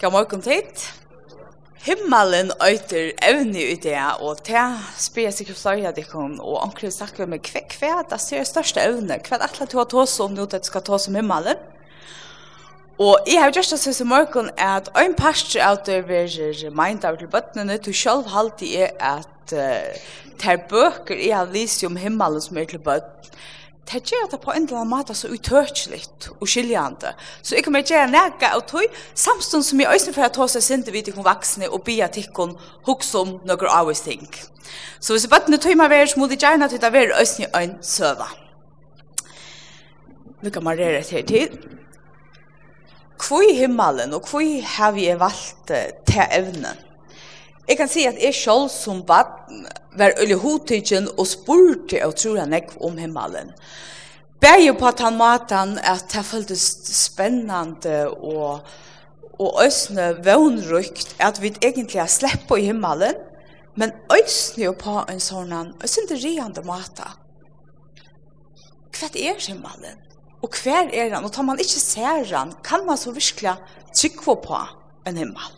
God morgen tid. Himmelen øyter evne i det, og det spyrer sikkert flere av dere, og omkring snakker vi med hva, hva er det ser største evne? Hva er det du har tås om nå at du skal tås om himmelen? Og jeg har gjort det siste morgen at en pastor av det vil mind av til bøttene, du selv halte er at uh, det er bøker jeg har lyst om himmelen som er til bøttene, det gjør det på en eller annen måte så utørselig og skiljende. Så jeg kommer gjøre nægge av tog, samstånd som jeg øyne for å ta seg sinte vidt ikon vaksne og be bia tikkon hukse om noen av oss ting. Så hvis jeg bare tog meg være, så må de gjerne at det være øyne øyne søve. Nu kan man rere til tid. Hvor i himmelen og hvor har vi valgt til evnen? Jeg kan si at jeg selv som bad var øye hodtidgen og spurte og tror han ikke om himmelen. Begge på den maten at det føltes spennende og, og øsne vønrykt at vi egentlig har slipper i himmelen, men øsne på en sånn øsne riende maten. Hva er himmelen? Og hver er han? Og tar man ikke ser han, kan man så virkelig trykke på en himmel.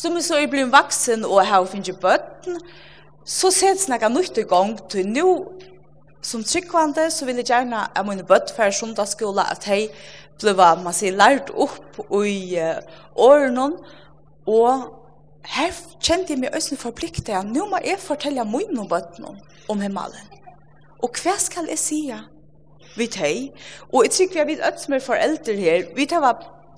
Som så er blevet vaksen og har finnet bøtten, så ser sets nekka nytt i gang til nå. som tryggvande så vil jeg gjerne at mine bøtt for sundagsskola at jeg ble man sier lært opp i uh, årene og her kjente jeg meg også forpliktet at nå må jeg fortelle mine bøttene om himmelen og hva skal jeg si? vi tar. og jeg trykker jeg vet at som er foreldre her vi tar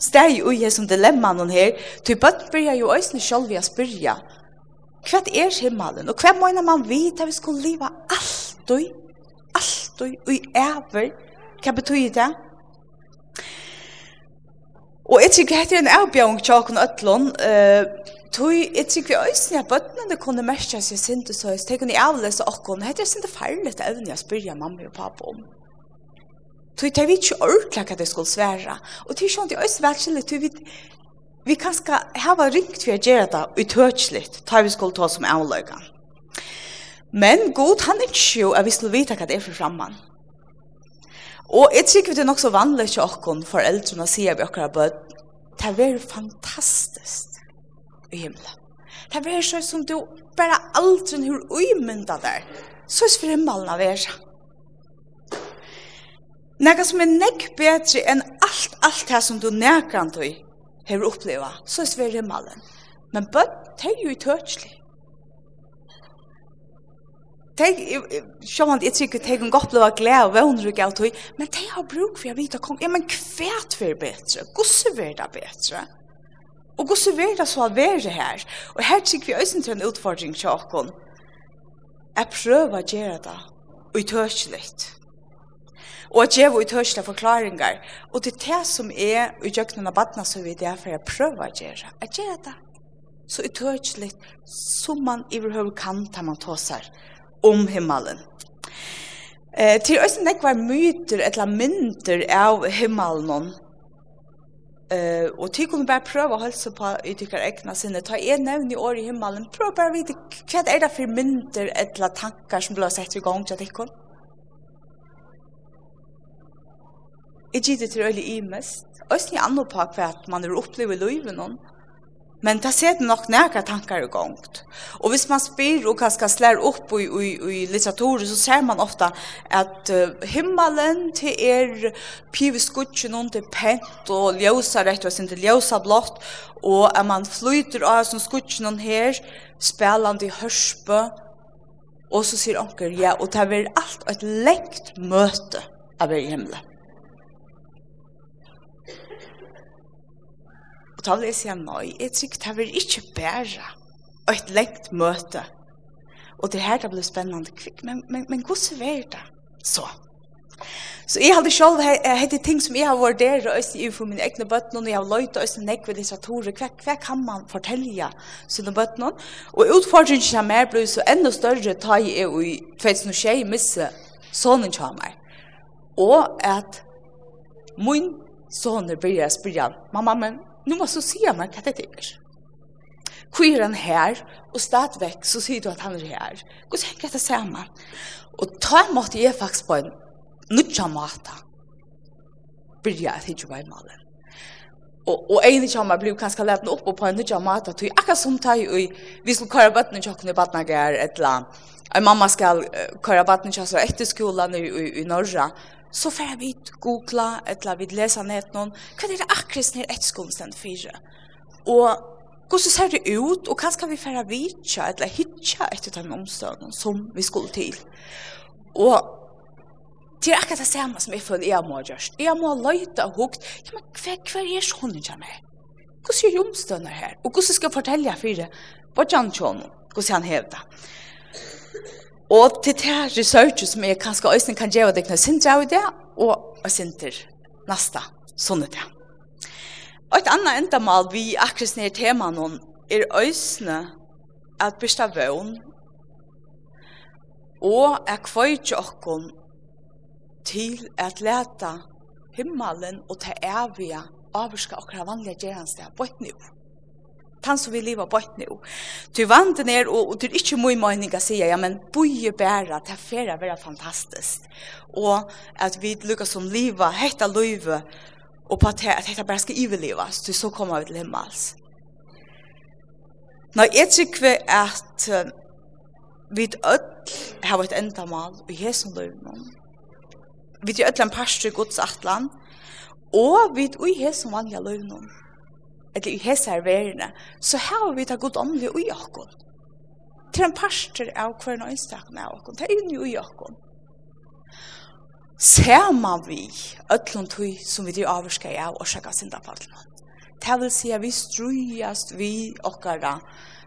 steg ui som dilemma noen her, tog bøtten byrja jo òsne sjálf vi a spyrja, hva er himmelen, og hva møyna man vit at vi skulle liva alltid, alltid ui ever, hva betyr det? Og jeg tykker hette en avbjørn tjokken øtlån, uh, Tui, jeg tykker vi òsne at bøttene kunne merke seg sint og søys, teg kunne avlese okkon, hette er sint farligt evne jeg spyrja mamma og pappa om. Tui tar vi ikke ordentlig hva det skulle svære. Og det er sånn at jeg også velkjellig, tui vi, vi kan skal hava ringt for å gjøre det utøkjelig, tar vi skulle ta som avløyga. Men god, han er ikke jo at vi skulle vite hva det er for fremman. Og jeg tror det er nok så vanlig til okken foreldrene sier vi akkurat bød, det er veldig fantastisk i himmelen. Det er veldig sånn som du bare aldri har umyndet der. Så er det for himmelen av er sånn. Nekka som er nekk betri enn alt, alt det som du nekkan du hever oppleva, så er sver malen. Men bøtt, det er jo i tøtsli. Sjåan, jeg tykker teg en godt blive glede og vånrug av tøy, men teg har bruk for jeg vite kong, ja, men kvært vi betri, gosse vi det betre. Og gosse vi det så være her. Og her tykker vi også til en utfordring, sjåkon, jeg prøver å gjøre det, og og at jeg var utørste forklaringer. Og det er det som er i djøkkenen av badene, så vidt jeg for å prøve å gjøre. At gjøre det så utørste som man i hverhøver kan ta man tåser om himmelen. Eh, til øyne nek var myter eller mynter av himmelen Eh, uh, og til kunne bare prøve å holde på i tykker egna sinne. Ta en nevn i år i himmelen. Prøv bare å vite hva er det for mynter eller tankar som blir sett i gang til tykker. Jeg gitt det til øyelig i mest. Og jeg annet på hva man er opplevd i livet noen. Men det ser det nok nærke tankar i gang. Og hvis man spyr og kanskje slår opp i, i, i litteraturen, så ser man ofta at uh, himmelen til er piveskutsen noen til pent og ljósa rett og sin til ljósa blått, og at man flyter av som skutsen noen her, spelande i hørspe, og så sier onker ja, og det er alt et lengt møte av himmelen. Og da vil jeg si at nei, jeg tror det vil ikke bære et lengt møte. Og det her det blir spennende kvikk, men, men, men hvordan er det så? Så jeg hadde selv hette ting som jeg har vært der, og øst i for mine egne bøttene, og jeg har løyt og øst i nekve litteraturer, hva, hva kan man fortelle sine bøttene? Og utfordringen som er ble så enda større ta jeg er i 2021 misse sånne til. Og at min sånne blir jeg spyrja, mamma, men nu måste du se mig vad det är. Hvor er han her, og stadigvæk så sier du at han er her. Hvordan henger det samme? Og ta en måte jeg faktisk på en nødja måte. Byrja at ikke var i malen. Og, og en ikke har blitt kanskje lett opp på en nødja måte. Så akkurat som ta i, vi skal køre bøttene til åkken i Batnager, et eller annet. En mamma skal køre bøttene til åkken etter skolen i, i, i Norge så får vi googla, eller vi lesa ned noen, hva er det akkurat nere et skolestend fire? Og hvordan ser det ut, og hva skal vi fære vitja, eller hitja etter den omstøvnen som vi skulle til? Og det er akkurat det samme som jeg føler jeg må ha gjort. Jeg må ha løyta og hukt, ja, men hva, hva er sånn ikke med? Hvordan er omstøvner her? Og hvordan skal jeg fortelle for det? Hva er han sånn? Hvordan han hevda? Og til det her researchet som jeg kanskje også kan gjøre deg når noe sinter av det, og jeg synes det neste sånn det. Og et annet endamal vi akkurat nere tema noen er øsne at byrsta vøn og er kvøytje okkon til at leta himmelen og ta evige avurska okkara vanlige gjerhansdag på et nivå tan som vi lever på bort nu. Ty vanten er, og, og det er ikke mye mening å si, ja, men boje bæra, det er ferie være fantastisk. Og at vi lukker som livet, hette livet, og på at, dette bare skal iverlevas, ty så kommer vi til himmels. Nå, jeg tykker at uh, vi ødel har et endamal i hesen livet. Vi er ødel en parstryk gods atlan, og vi er i hesen vanlige livet eller i hessar verene, så har vi ta god åndelig i okkon. Til en parster av hver en øynstakne av okkon, er inn i okkon. man vi ötlun tui som vi dyr avurska i av orsaka syndafallna. Det vil si at vi strujast vi okkara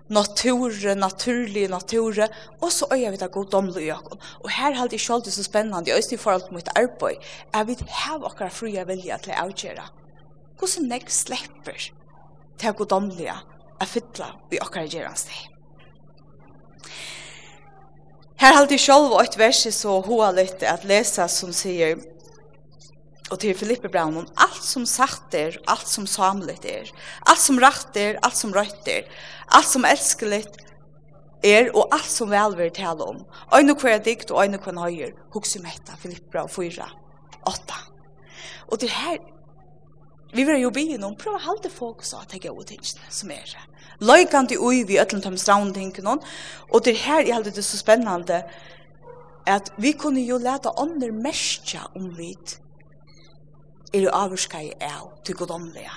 natur, naturlig natur, og så øyer vi det god omlig i okkon. Og her halde jeg sjoldi så spennende, og i forhold til mitt arbeid, er vi hev okkara fria vilja til å avgjøre. Hvordan nek slepper til å gå domlige er fytla vi okkar gjerans deg. Her halde jeg selv og et vers så hoa litt at lesa som sier og til Filippe Brown om alt som sagt er, alt som samlet er, alt som rett er, alt som rødt er, alt som elskelitt er og alt som velver tale om. Øyne hver dikt og øyne hver høyer, hukse metta Filippe og fyra, åtta. Og det her Vi vil jo be noen prøve å holde fokus av de gode tingene som er. Løykant i ui vi øtlen tøm straun tingene, og det her er alltid det så spennende at vi kunne jo lete ånder mestja om vi er jo avurskei av til godomlige.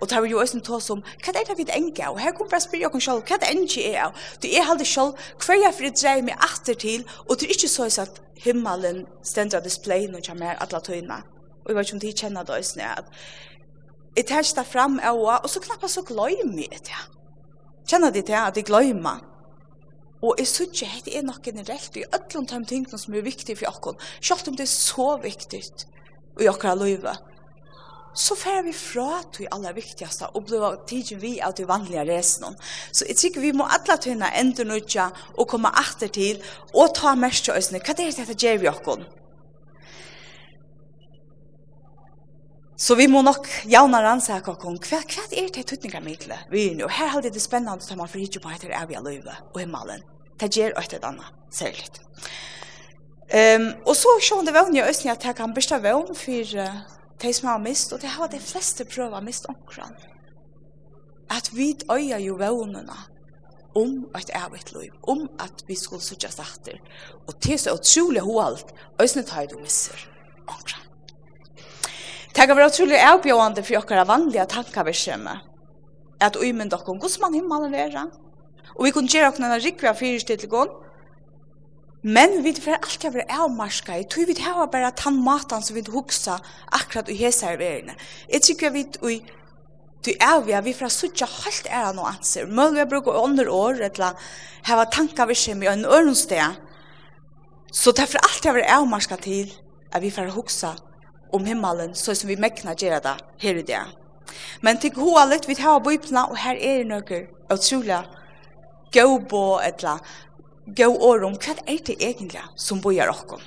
Og det var jo også en tås om, hva er det vi enke av? Her kommer jeg spyrir okken selv, hva er det enke er av? Du er halde selv, hver jeg for å dreie meg atter til, og det er ikke så at himmelen stender av displayen og kommer her alle tøyene og jeg vet ikke om de kjenner det også, at jeg tar det frem av, og så knapt så gløymer jeg det. Kjenner de det, at jeg gløymer? Og jeg synes ikke, det er nok generelt, i alle de tingene som er viktige for dere, selv om det er så viktig i okkara løyve, så fer vi fra til aller viktigste og blir tidlig vi av de vanlige resene. Så jeg tykker vi må alle tøyne enda nødja og komme etter til og ta mest til oss. Hva er det dette gjør vi okkara? Så vi må nok jauna rannsaka okkom, hva, hva er det tøtningar mitle vi er nu? Her halde det spennande at man får hitje på etter av løyve og himmelen. Det gjer eit et anna, særligt. Um, og så sjån det vogn i Østnia at jeg kan besta vogn for uh, de som har mist, og det har de fleste prøva mist omkran. At vi øya jo vognene om eit evigt løyv, om at vi skulle suttja starter. Og til så utrolig hoalt, Østnia tar du misser omkran. Det kan være utrolig avbjørende for dere vanlige tankeversjømme. At uimende dere, hvordan man himmelen er. Og vi kunne gjøre dere en rikve av fyrestilgånd. Men vi får alltid være avmarska i. Tog vi har bare tann tannmaten som vi huksa akkurat i hese heserverene. Jeg tykker vi vi Du er vi, vi får suttja halt er noe anser. Møller vi bruker under år, etla, heva tanka vi kjem i en ørnsteg. Så derfor alt jeg vil avmarska til, at vi får huksa om himmelen, så som vi mekna gjøre det her i det. Men til hoa litt, vi tar bøyplene, og her er det noe utrolig gøy på et eller annet, gøy år om hva er det egentlig som bøyer dere.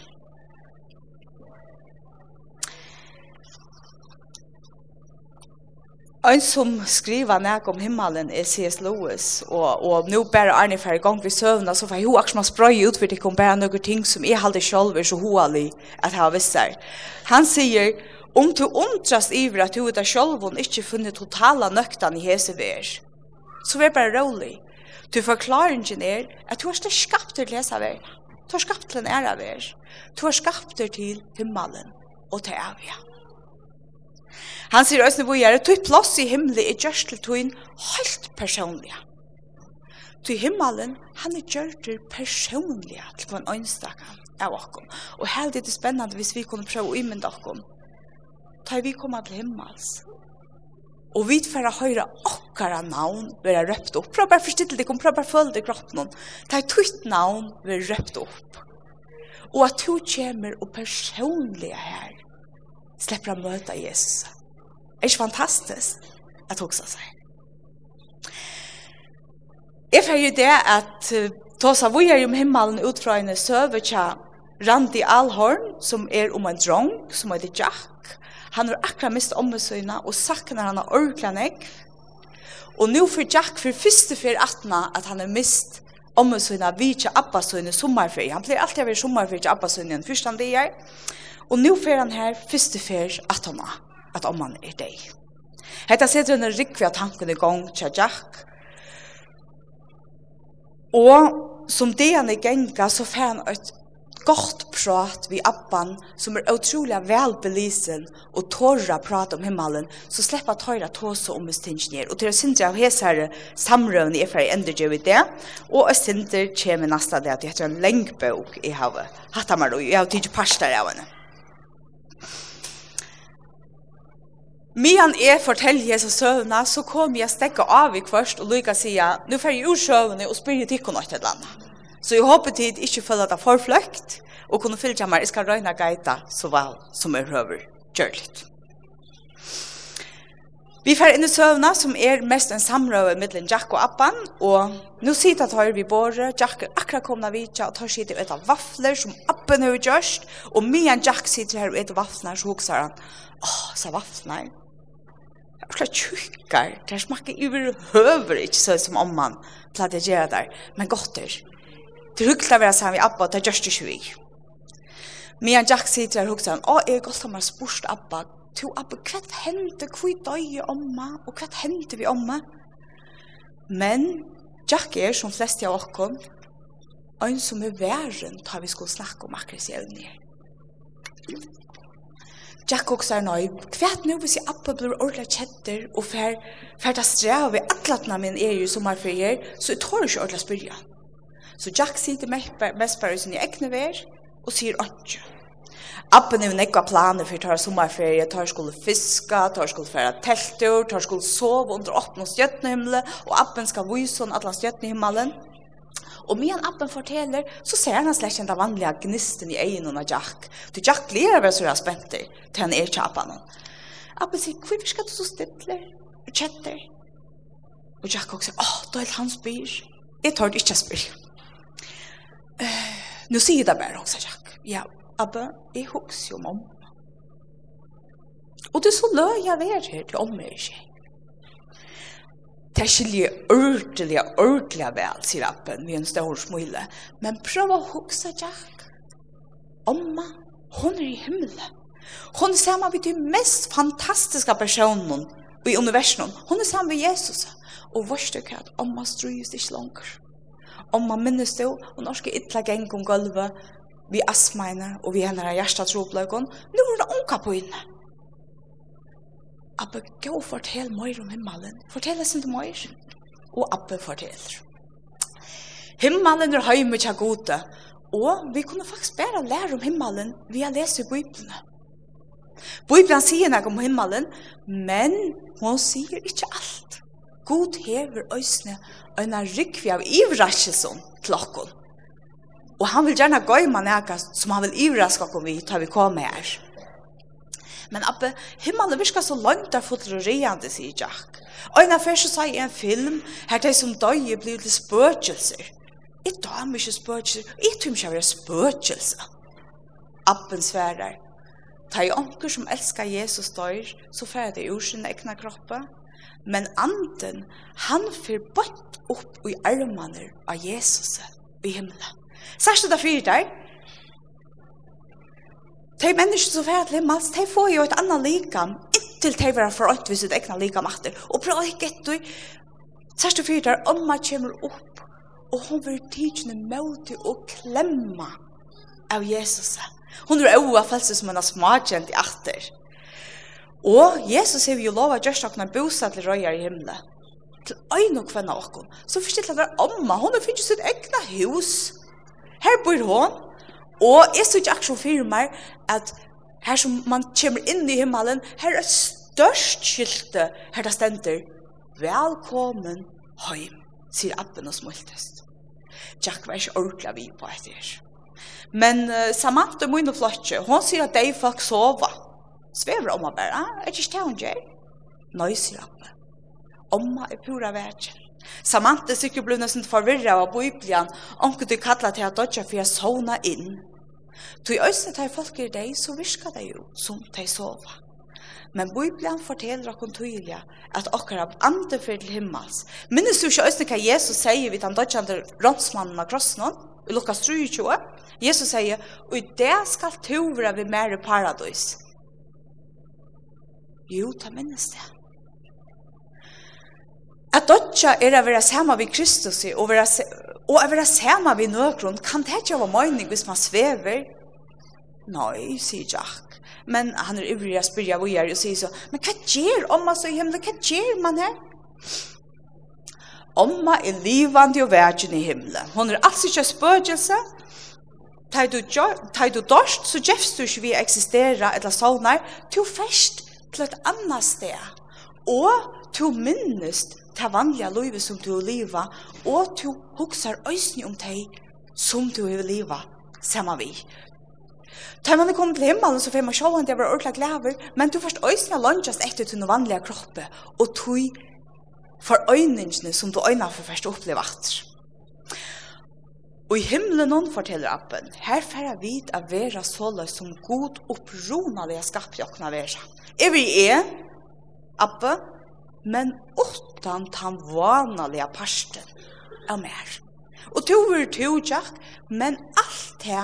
En som skriver nek om himmelen er C.S. Lewis, og, og nå bare Arne for i gang vi søvna, så får hun akkurat man sprøy ut for det kom bare noen ting som jeg halde sjolv er så hoalig at jeg har visst her. Han sier, om du undrast iver at du ut selv, og ikke funnet totala nøktan i hese ver, så vær bare rolig. Du forklaringen er at du har ikke skapt til lesa ver, du har skapt til en æra ver, du har skapt til himmelen og til avgjøren. Han sier òsne er, tog plass i himli er gjørst til tuin helt personlig. Tog himmelen, han er gjørst til personlig til kvann øynstakan av okkom. Og helt er det spennende hvis vi kunne prøve å imynda okkom. Ta vi komme til himmels. Og vi får høre okkara navn være røpt opp. Prøv bare forstille deg, prøv bare følge deg kroppen. Ta i tutt navn være røpt opp. Og at du kommer og personliga her slipper å møte Jesus. Det fantastisk fantastiskt hun huxa seg. Jeg får jo det tosa ta sig vidare om himmelen utifrån en sövekja Randi Alhorn som er om en drong som heter Jack. Han har akkurat mist omhetsøyna og saknar han av orklanek. Og nu for Jack for første fyr atna at han har mist omhetsøyna vidtja Abbasøyne sommerfri. Han blir alltid av sommerfri til Abbasøyne den første han det er. Og nu fer han her første fer at han at omman er deg. Hetta setur en rikvi at tanken i gong tja Jack. Og som det han er genga, så fer han et gott prat vi appan som er utrolig velbelisen og torra prat om himmelen, så sleppa tøyra tåse om bestingninger. Og til å sindre av her samrøvende er ferdig endrige vi det, og jeg sindre kjem i det at jeg heter en lengbøk i havet. Hattamaroi, jeg har tidsi parster av henne. Mian er forteller Jesus søvna, så kom jeg stekket av i kvørst og lykka sier, nu fer jeg ur søvna og spyr jeg tikkene et eller. Så jeg håper tid ikke føler det forfløkt, og kunne fylle meg, jeg skal røyne geita så vel som jeg røver kjørligt. Vi fer inn i søvna som er mest en samrøve mellom Jack og Abban, og nå sitter tar vi bor, Jack er akkurat kommet av vitja, og tar sitter et av vafler som Appan har gjørst, og medan Jack sitter her og etter vafler, så hokser han, åh, så vafler, akkurat tjukkar. Det smaker iver høver ikke så som om man pleide å gjøre der. Men godt er. Det hukta vi sammen med Abba, det er just ikke vi. Men Jack sitter her og hukta han, å, jeg er godt om jeg spørst Abba. To Abba, hva hendte, hva døg omma, og hva hendte vi omma? Men Jack er, som flest av oss, en som er væren, tar vi skulle snakke om akkurat i evnir. Jack hugsar nøy, kvært nu hvis jeg appa blir ordentlig kjetter og fer, fer ta strev i atlatna min er jo sommerferier, så jeg tår ikke ordentlig spyrja. Så Jack sitter mest bare i sin egne vær og sier ikke. Appen er jo nekva planer for tar sommerferie, tar skulle fiska, tar skulle færa teltur, tar skulle sove under åttende stjøtnehimmelen, og appen skal vise henne at han stjøtnehimmelen. himmelen Og medan appen forteller, så ser han slett den vanlige gnisten i egen av Jack. Du, Jack gleder vel så jeg spent til han er kjapen. appen. Sier, hvorfor skal du så stille og kjette? Og Jack også sier, åh, da er han spyr. Jeg tar det ikke spyr. Uh, Nå sier det bare, sier Jack. Ja, Abbe, jeg husker jo om mamma. Og det er så løy jeg være her til om meg ikke. Det skiljer ordentlig, ordentlig vel, sier appen med en stor smule. Men prøv å huske Jack. Omma, hon er i himmelen. Hon er sammen med de mest fantastiske personene i universen. Hon er sammen med Jesus. Og vårt ikke at omma strøyes ikke langer. Omma minnes det, og norske ytla geng om gulvet, vi astmaene og vi hender av hjertetrobløkken. Nå er det omka på inne. Abbe, gå og fortell mer om himmelen. Fortell oss ikke mer. Og Abbe forteller. Himmelen er høy mye gode, og vi kunne faktisk bare lære om himmelen via lese i Bibelen. Bibelen sier noe om himmelen, men hun sier ikke alt. God hever øsne en rikvi av ivrasjelsen til okken. Og han vil gjerne gøyma noe som han vil ivraske okken vi tar vi kommer her. Men abbe, himmelen virka så langt der fotler og reende, sier Jack. Og en affær så sa i en film, her de som døye blir til spøkelser. Jeg damer ikke spøkelser, jeg tror ikke jeg vil. Abben sverar, ta i onker som elskar Jesus døyr, så færer det ur sin egna kroppe, men anden, han fyr bort opp i armaner av Jesus i himmelen. Særst det fyrir der, de mennesker som fer til himmels, de får jo et annet likam, inntil de vera forønt ved sitt egna likam etter. Og prøv å ikke etter, sørst og fyrt der, omma kommer opp, og hun vil tidsne møte og klemma av Jesus. Hun er også følelse som hun har smakjent i etter. Og Jesus har jo lov at gjørst okna bosa til røyar i himmelen. Til øyne og kvenna okkon. Så forstilt han der omma, hun har finnet sitt egna hus. Her bor hun, Og jeg synes ikke akkurat for meg at her som man kommer inn i himmelen, her er størst skilte, her det stender, velkommen heim, sier Abben og smultest. Jack var ikke ordentlig vi på etter. Men uh, Samantha må inn og flotje, hun sier at de folk sova. Svever om å bare, er det ikke det hun gjør? Nei, sier Abbe. Omma er pura verden. Samantha sikkert ble nesten forvirret av Bibelen, onker du kallet til at dodja for jeg sovna inn. Tog øyne til folk i deg, så virka det jo som de sova. Men Bibelen forteller okkur tydelig at okkar av andre for til himmels. Minnes du ikke øyne hva Jesus sier vidt han dodjande rådsmannen av krossen, i Lukas 23, Jesus sier, og i det skal tovra vi mer i paradis. Jo, ta minnes det. At dotja er å være sammen med Kristus og, være og å være sammen med nøkron, kan det ikke være mening hvis man svever? Nei, sier Jack. Men han er ivrig å spørre hva gjør, og sier så, men hva gjør omma så i himmelen? Hva gjør man her? Omma er livande og vergen i himmelen. Hon er altså ikke spøkelse. Tar du, du dorsk, så gjøfst du ikke vi eksisterer eller sånne. her. Du først til et annet sted. Og du minnest ta vanliga livet som du leva og du hugsar øysni om tei som du vil leva saman vi. Ta man er kommet til himmelen så får man sjå han det var ordentlig glæver, men du først øysni lunchast etter til den vanlige kroppe og tui for øyningene som du øyna for først oppleva at. Og i himmelen noen forteller appen, her færa vite av vera såla som god opprona det jeg skapte okna vera. Er vi er, appen, men åttan tan vanaliga parsten av mer. Og to er to Jack, men alt det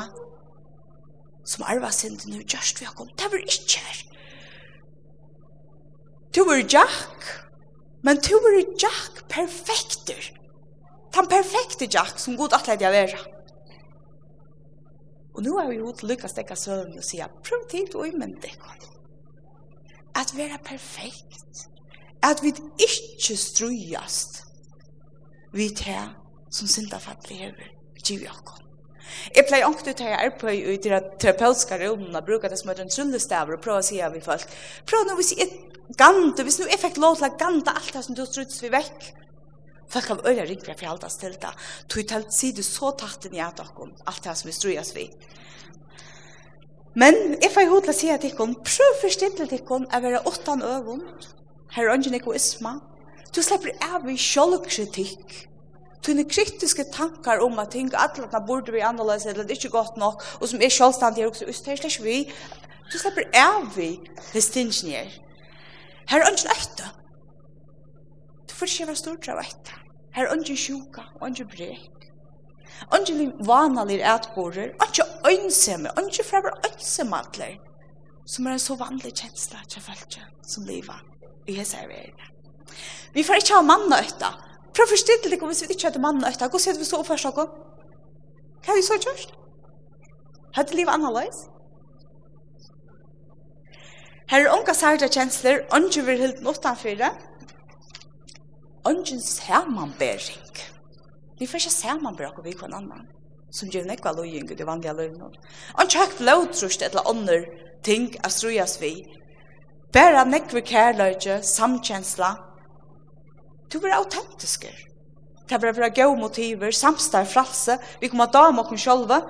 som arva sindi nu just vi har kom, det var ikke her. To er jack, men to er jack perfekter. Tan perfekte jack som god atleid jeg vera. Og nu er vi jo til lykkast ekka søvn og sier, prøv til å imende. At vera perfekt at vi ikke strøyast vi til som syndafallet hever giv okkom. Jeg pleier ångt ut her jeg er på i de terapeutiske rommene og bruker det som er en trullestaver og prøver å si av i folk. Prøv nå hvis jeg gante, hvis nå jeg fikk lov til å gante alt det som du struts vi vekk. Folk av øyne ringer for alt det stilte. Tog til å si det så tatt inn i at dere, alt det som vi strujas vi. Men jeg får jo til å si at dere, prøv forstille dere å være åttan øvund, her er ingen egoisma. Du slipper av i sjølvkritikk. Tune kritiske tankar om at ting at atlatna burde vi annerledes eller det er ikke godt nok, og som er sjølvstandig og så er det er vi. Du slipper av i distinction her. Her er ingen øyta. Du får ikke være stort av øyta. Her er ingen sjuka og ingen brek. Ingen vanlige etborer, ingen øynsomme, ingen frever øynsemmatler, som er en så vanlig kjensla til folk som lever i hese verden. Vi får ikke ha manna øyta. Prøv å forstille deg hvis vi ikke har hadde manna øtta. Hvordan hadde vi så oppførst dere? Hva hadde vi så gjort? du livet annerledes? Her er unga særda kjensler, ongen vil hilden utanfyrre, ongen samanbering. Vi får ikke samanbering av vi kvann annan, som gjør nekva lojing i det vanlige løgnet. Ongen har ikke blodtrust eller ånder ting av strujas vi, Bæra nekve kærløyge, samkjensla. Du vera autentisker. Det vera bra gau motiver, samstar fralse, vi kommer at om okken sjolva.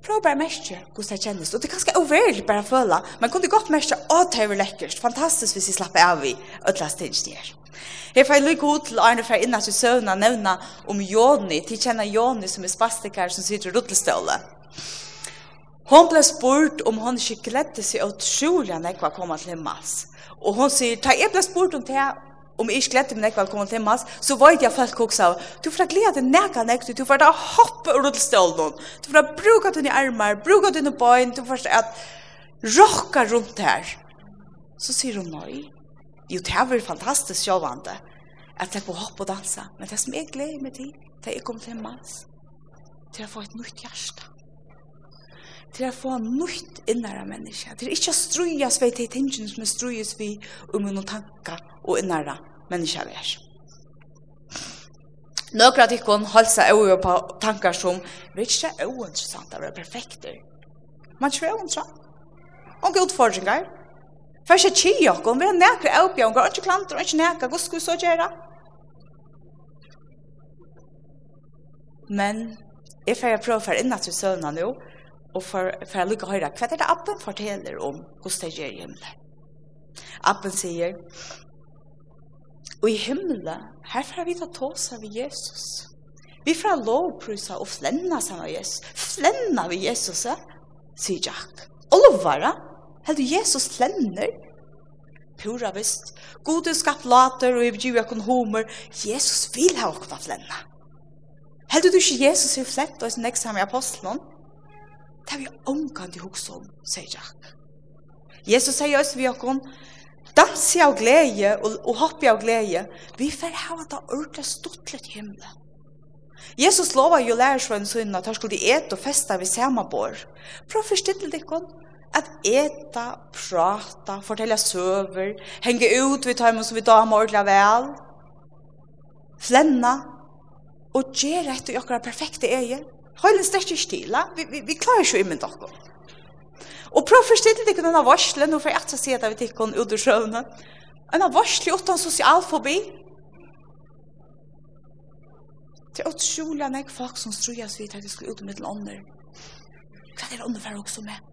Prøv bare mestje hvordan det kjennes. Og det er ganske overlig bare føle, men kunne godt mestje å det er lekkert. Fantastisk hvis vi slapper av i ødla stinsk der. Her får lykke ut til Arne fra innan til søvna nevna om Joni, til kjenner Joni som er spastikar som sitter i ruttelstålet. Hon ble spurt om hon ikke gledde seg utrolig enn jeg var til himmels. Og hon sier, ta jeg ble spurt om det, om jeg ikke gledde meg var kommet til Himmas, så vet jeg folk også, du får glede deg nekva nekva, du får da hoppe og rulle stålen, du får bruka dine armar, bruka dine bøyn, du får at rocka rundt her. Så sier hun, nei, jo, det er vel fantastisk sjåvande, at jeg får hoppe og dansa, men det som jeg gleder meg til, det er jeg kommer til Himmas, det er å få et nytt hjerte til å få nytt innere mennesker, til ikke å strues ved de tingene som er strøyes vi om noen tanker og innere mennesker vi er. Några av holdt seg over på tankar som vi ikke er uinteressant å være perfekter. Man tror uinteressant. Og utfordringer. Først er tjej dere, vi har nekre og ikke klanter, ikke nekre, hva skal vi så gjøre? Men jeg får prøve å for innat til søvnene nå, og for, for jeg lykker høre, hva er det appen forteller om hvordan det gjør himmelen? Appen sier, og i himmelen, herfra vi ta tåsa av Jesus. Vi får lovprusa og flenna sammen med Jesus. Flenna vi Jesus, sier Jack. Og lovvara, heldur Jesus flenner, pura vist. God du skapt later og ibgiv kun homer. Jesus vil ha okkur flenna. Heldur du ikke Jesus er flett og sin eksamen i apostelen? Det har vi omgang til hos om, sier Jack. Jesus sier også vi okkom, dansi av glede og, og hoppi av glede, vi fer hava det ordentlig stortlet himmel. Jesus lova jo lærersvenn sunn at han skulle de et og festa ved samme bor. Prøv forstittel dikkon at eta, prata, fortelle søver, henge ut ved tøymen som vi damer ordentlig vel, flenna og gjøre etter okkara perfekte egen. Høylen sterk ikke til, vi, vi, vi klarer ikke å imen dere. Og prøv å forstille dere denne varslen, og for jeg skal si at jeg vet ikke om ut i sjøvne. En varsel uten sosial fobi. Det er utrolig enn jeg folk som tror jeg vidt at jeg skulle ut med den andre. Hva er det andre for også med?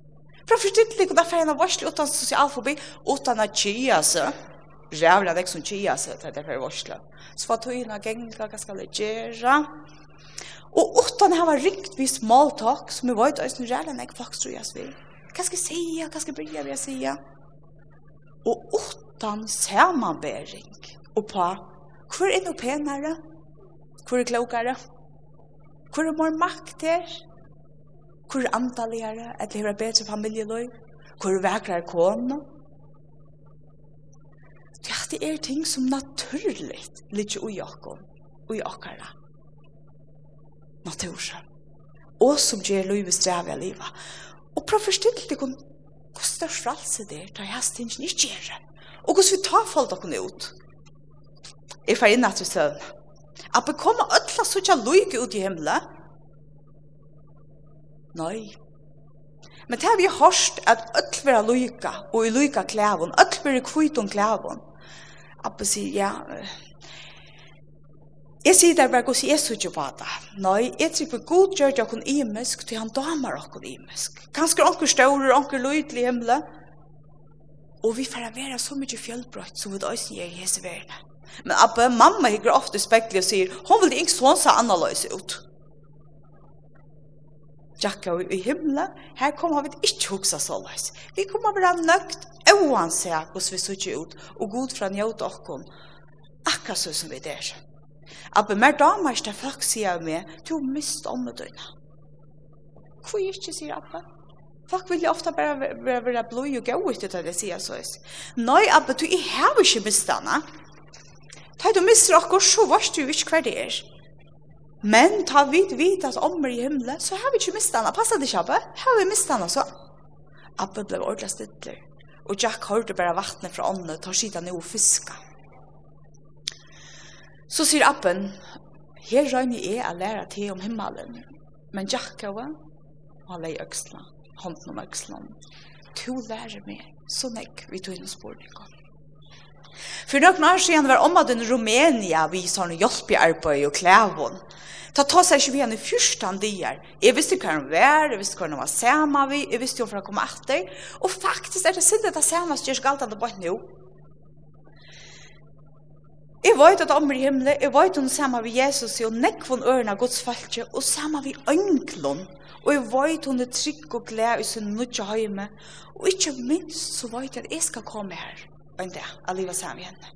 Prøv å forstille dere denne ferien av varsel uten sosial fobi, uten at kjia seg. Rævla deg som kjia seg, det er derfor varsel. Så var togene gengla, hva skal jeg gjøre? Og utan hava rikt vi small talk, som vi vet eisen ræla nek folk tror jeg vi. Hva skal jeg sige, hva skal jeg bryr jeg sige? Og utan samanbering og på hvor er noe penere, hvor er klokere, hvor er mer makt her, hvor er antalligere, et lever bedre familieløy, hvor er vekrere kåne. Ja, det er ting som naturligt ligger i oss, og i oss natur. Og som gjør livet strevet av livet. Og prøv å forstille deg kun hvor størst fralse det er, da jeg har ikke ikke gjør det. Og hvordan vi tar folk dere ut. Jeg får inn at vi søvn. At vi kommer ødla så ikke lykke ut i himmelen. Nei. Men det har vi hørt at ødla vil ha lykke, og i lykke klæven, ødla vil ha kvitt om klæven. At vi sier, ja, Jeg sier det bare gos jeg ikke på det. Nei, jeg tror på god gjør det kun imisk, til han damer okkon imisk. Ganske onker større, onker lydelig himmel. Og vi får være så mye fjellbrøtt som vi da også gjør i hese verden. Men Abba, mamma hikker ofte spekler og sier, hun vil ikke sånn se annerledes ut. Jakka i himla, her kommer vi ikke huksa så løs. Vi kommer være nøgt, oansett hvordan vi sutje ut, og god fra njøt okkon, akkurat så som vi der. Abbe, mer damer ikke folk sier av meg, du mist om med døgnet. Hvor er ikke, sier Abbe? Folk vil jo ofte bare være, være blod og gå ut til det sier så. Nei, Abbe, du jeg har ikke mist denne. Da du mister dere, så varst du ikke hver det er. Men ta vidt vidt at ommer i himmelen, så har vi ikke mist denne. Passer det ikke, Abbe? Har vi mist denne, så? Abbe ble ordentlig stittler. Og Jack hørte bare vattnet fra ånden, tar skita ned og fisker. Så sier appen, her røyner jeg å lære til om himmelen. Men Jakova, han leier øksla, hånden om øksla. To lærer meg, så nekk vi tog inn spørninger. For noen år siden var omma den Rumænia vi sånn hjelp i arbeid og klævån. Ta ta seg ikke vi henne først han dier. Jeg visste hva han var, jeg visste hva han var sammen vi, jeg visste hva han kom etter. Og faktisk er det sinne det samme som gjør galt han det bare nå. Jeg vet at om i himmelen, jeg vet hun sammen med Jesus, og nekvån ørene av Guds falske, og sammen med ønglun, og jeg vet hun er trygg og gled i sin nudja høyme, og ikke minst så vet jeg at jeg skal komme her, og en dag, lever sammen med henne.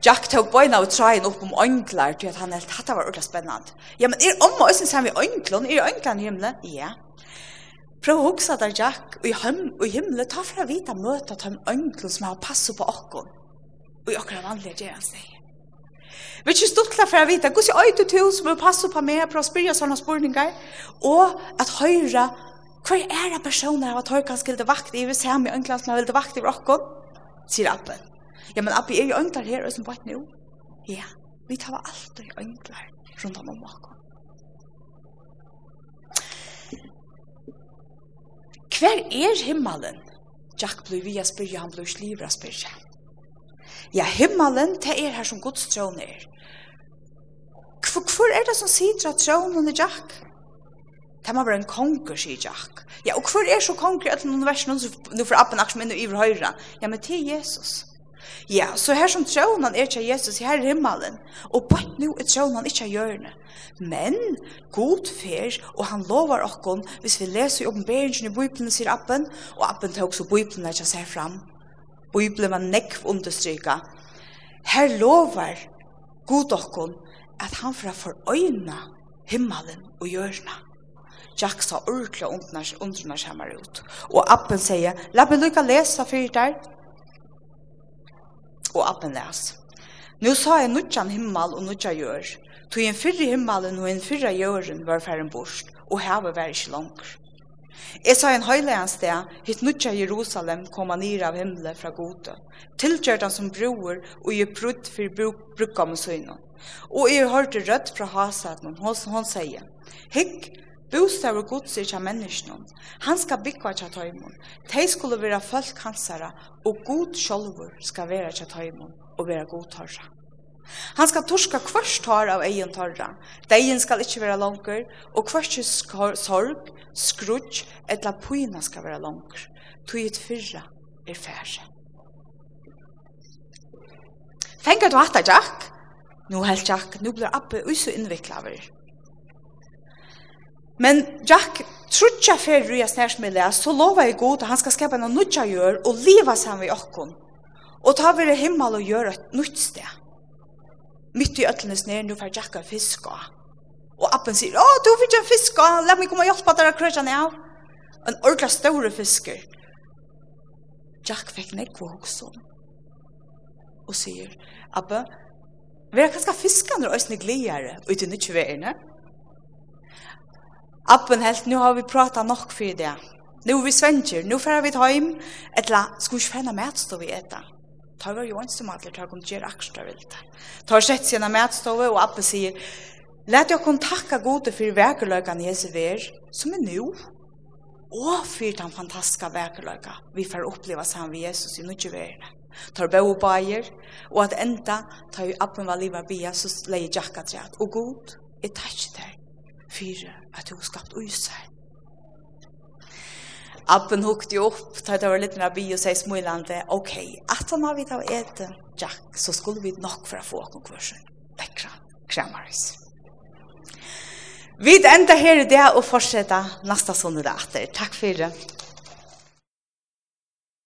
Jack tog bøyna og tryen opp om ønglar, til at han helt hatt var ordentlig spennende. Ja, men er om og sammen med ønglun, er ønglan i himle? Ja. Prøv å huksa der Jack, og i himle, ta for å vite møte at han ønglun som har passet på okkon. Og jeg kan vanlig gjøre han seg. Vi er ikke stort klar for å vite hvordan jeg øyde til som vil passe på meg for å spørre sånne spørninger og at høyre hva er det personer av at høyre kan vil vakt i hvis jeg med ønklene som har det vakt i rokken sier Appen ja men Appen er jo ønklar her og som bort nå ja, vi tar alltid ønklar rundt om om åkken Hver er himmelen? Jack blir via spyrja, han blir slivra spyrja. Ja, himmelen, det er her som Guds tron er. Hvor er det som sitter at tronen er Jack? Det må være en konger, sier Jack. Ja, og hvor er så konger at noen vers nå får appen akkurat minne iver høyre? Ja, men til Jesus. Ja, så her som tronen er til Jesus, her er himmelen. Og på nå er tronen ikke hjørne. Men god fer, og han lovar okkon, hvis vi leser i oppenberingen i Bibelen, sier appen, og appen tar også Bibelen ikke seg fram, Bibelen var nekv understryka. Her lovar god okkon at han fra for øyna himmelen og hjørna. Jack sa ordentlig undrunars, undrunars ut. Og appen sier, la meg lukka lesa fyrir der. Og appen les. Nå sa jeg nudjan himmel og nudja gjør. Tog en fyrre himmelen og en fyrre gjøren var færen bort, og havet var ikke langt. Jeg sa en høylegan sted, hitt nødja Jerusalem koma nir av himmelen fra gode. Tilgjørt han som broer, og gjør brudd for bruk, brukka med. Og jeg hørte rødt fra hasaten, hos hon sier, Hikk, bostaver gods er ikke menneskene. Han skal bygge kja tøymon. De skulle vera folk hansere, og god sjolvor skal vera kja tøymon, og vera god tørra. Han skal torska kvørst tar av egen torra. Deien skal ikkje vera langer, og kvørst sorg, skrutsk, etla pyna skal vera langer. Tøyet fyrra er færre. Fengar du hatt Jack? Nu helt Jack, nu blir Abbe usu av Men Jack trutja fyrir ruja snærsmille, så lova jeg god, han skal skapa noe nudja gjør og liva saman vi okkon. Og ta vi himmel og gjør et nytt sted mitt i ötlenes ner nu för jacka fiska. Og appen sier, "Åh, du fick en fiska. la meg komma og hjälpa dere krøtja ned. En ordla store fisker. Jack fikk nek på Og sier, säger, vi kan ska fiska när ösne glädjer ut i nytt. Appen helt nu har vi pratat nok för det. Nu vi svenjer, nu får vi ta hem. Etla, skulle ju fänna mat vi äta. Ta var jo ensamallur, ta kom gjer akstra vilt. Ta har sett sina mætstove, og Abbe sier, Læt kun takka gode fyrir vekerløykan i hese ver, som er nu, og fyrir den fantastiska vekerløyka vi får oppleva saman vi Jesus i nukje verene. Ta bo bo bæger, og at enda ta jo Abben var liva bia, så leie jakka træt, og god, jeg takk til deg, fyrir at du skapt uisar, Abben hukte jo opp, da det var litt mer bi og sier smulande, ok, at han har vi da et Jack, så skulle vi nok for å få konkursen. Lekra, kremaris. Vi enda her i det og fortsette neste sånne datter. Takk for det.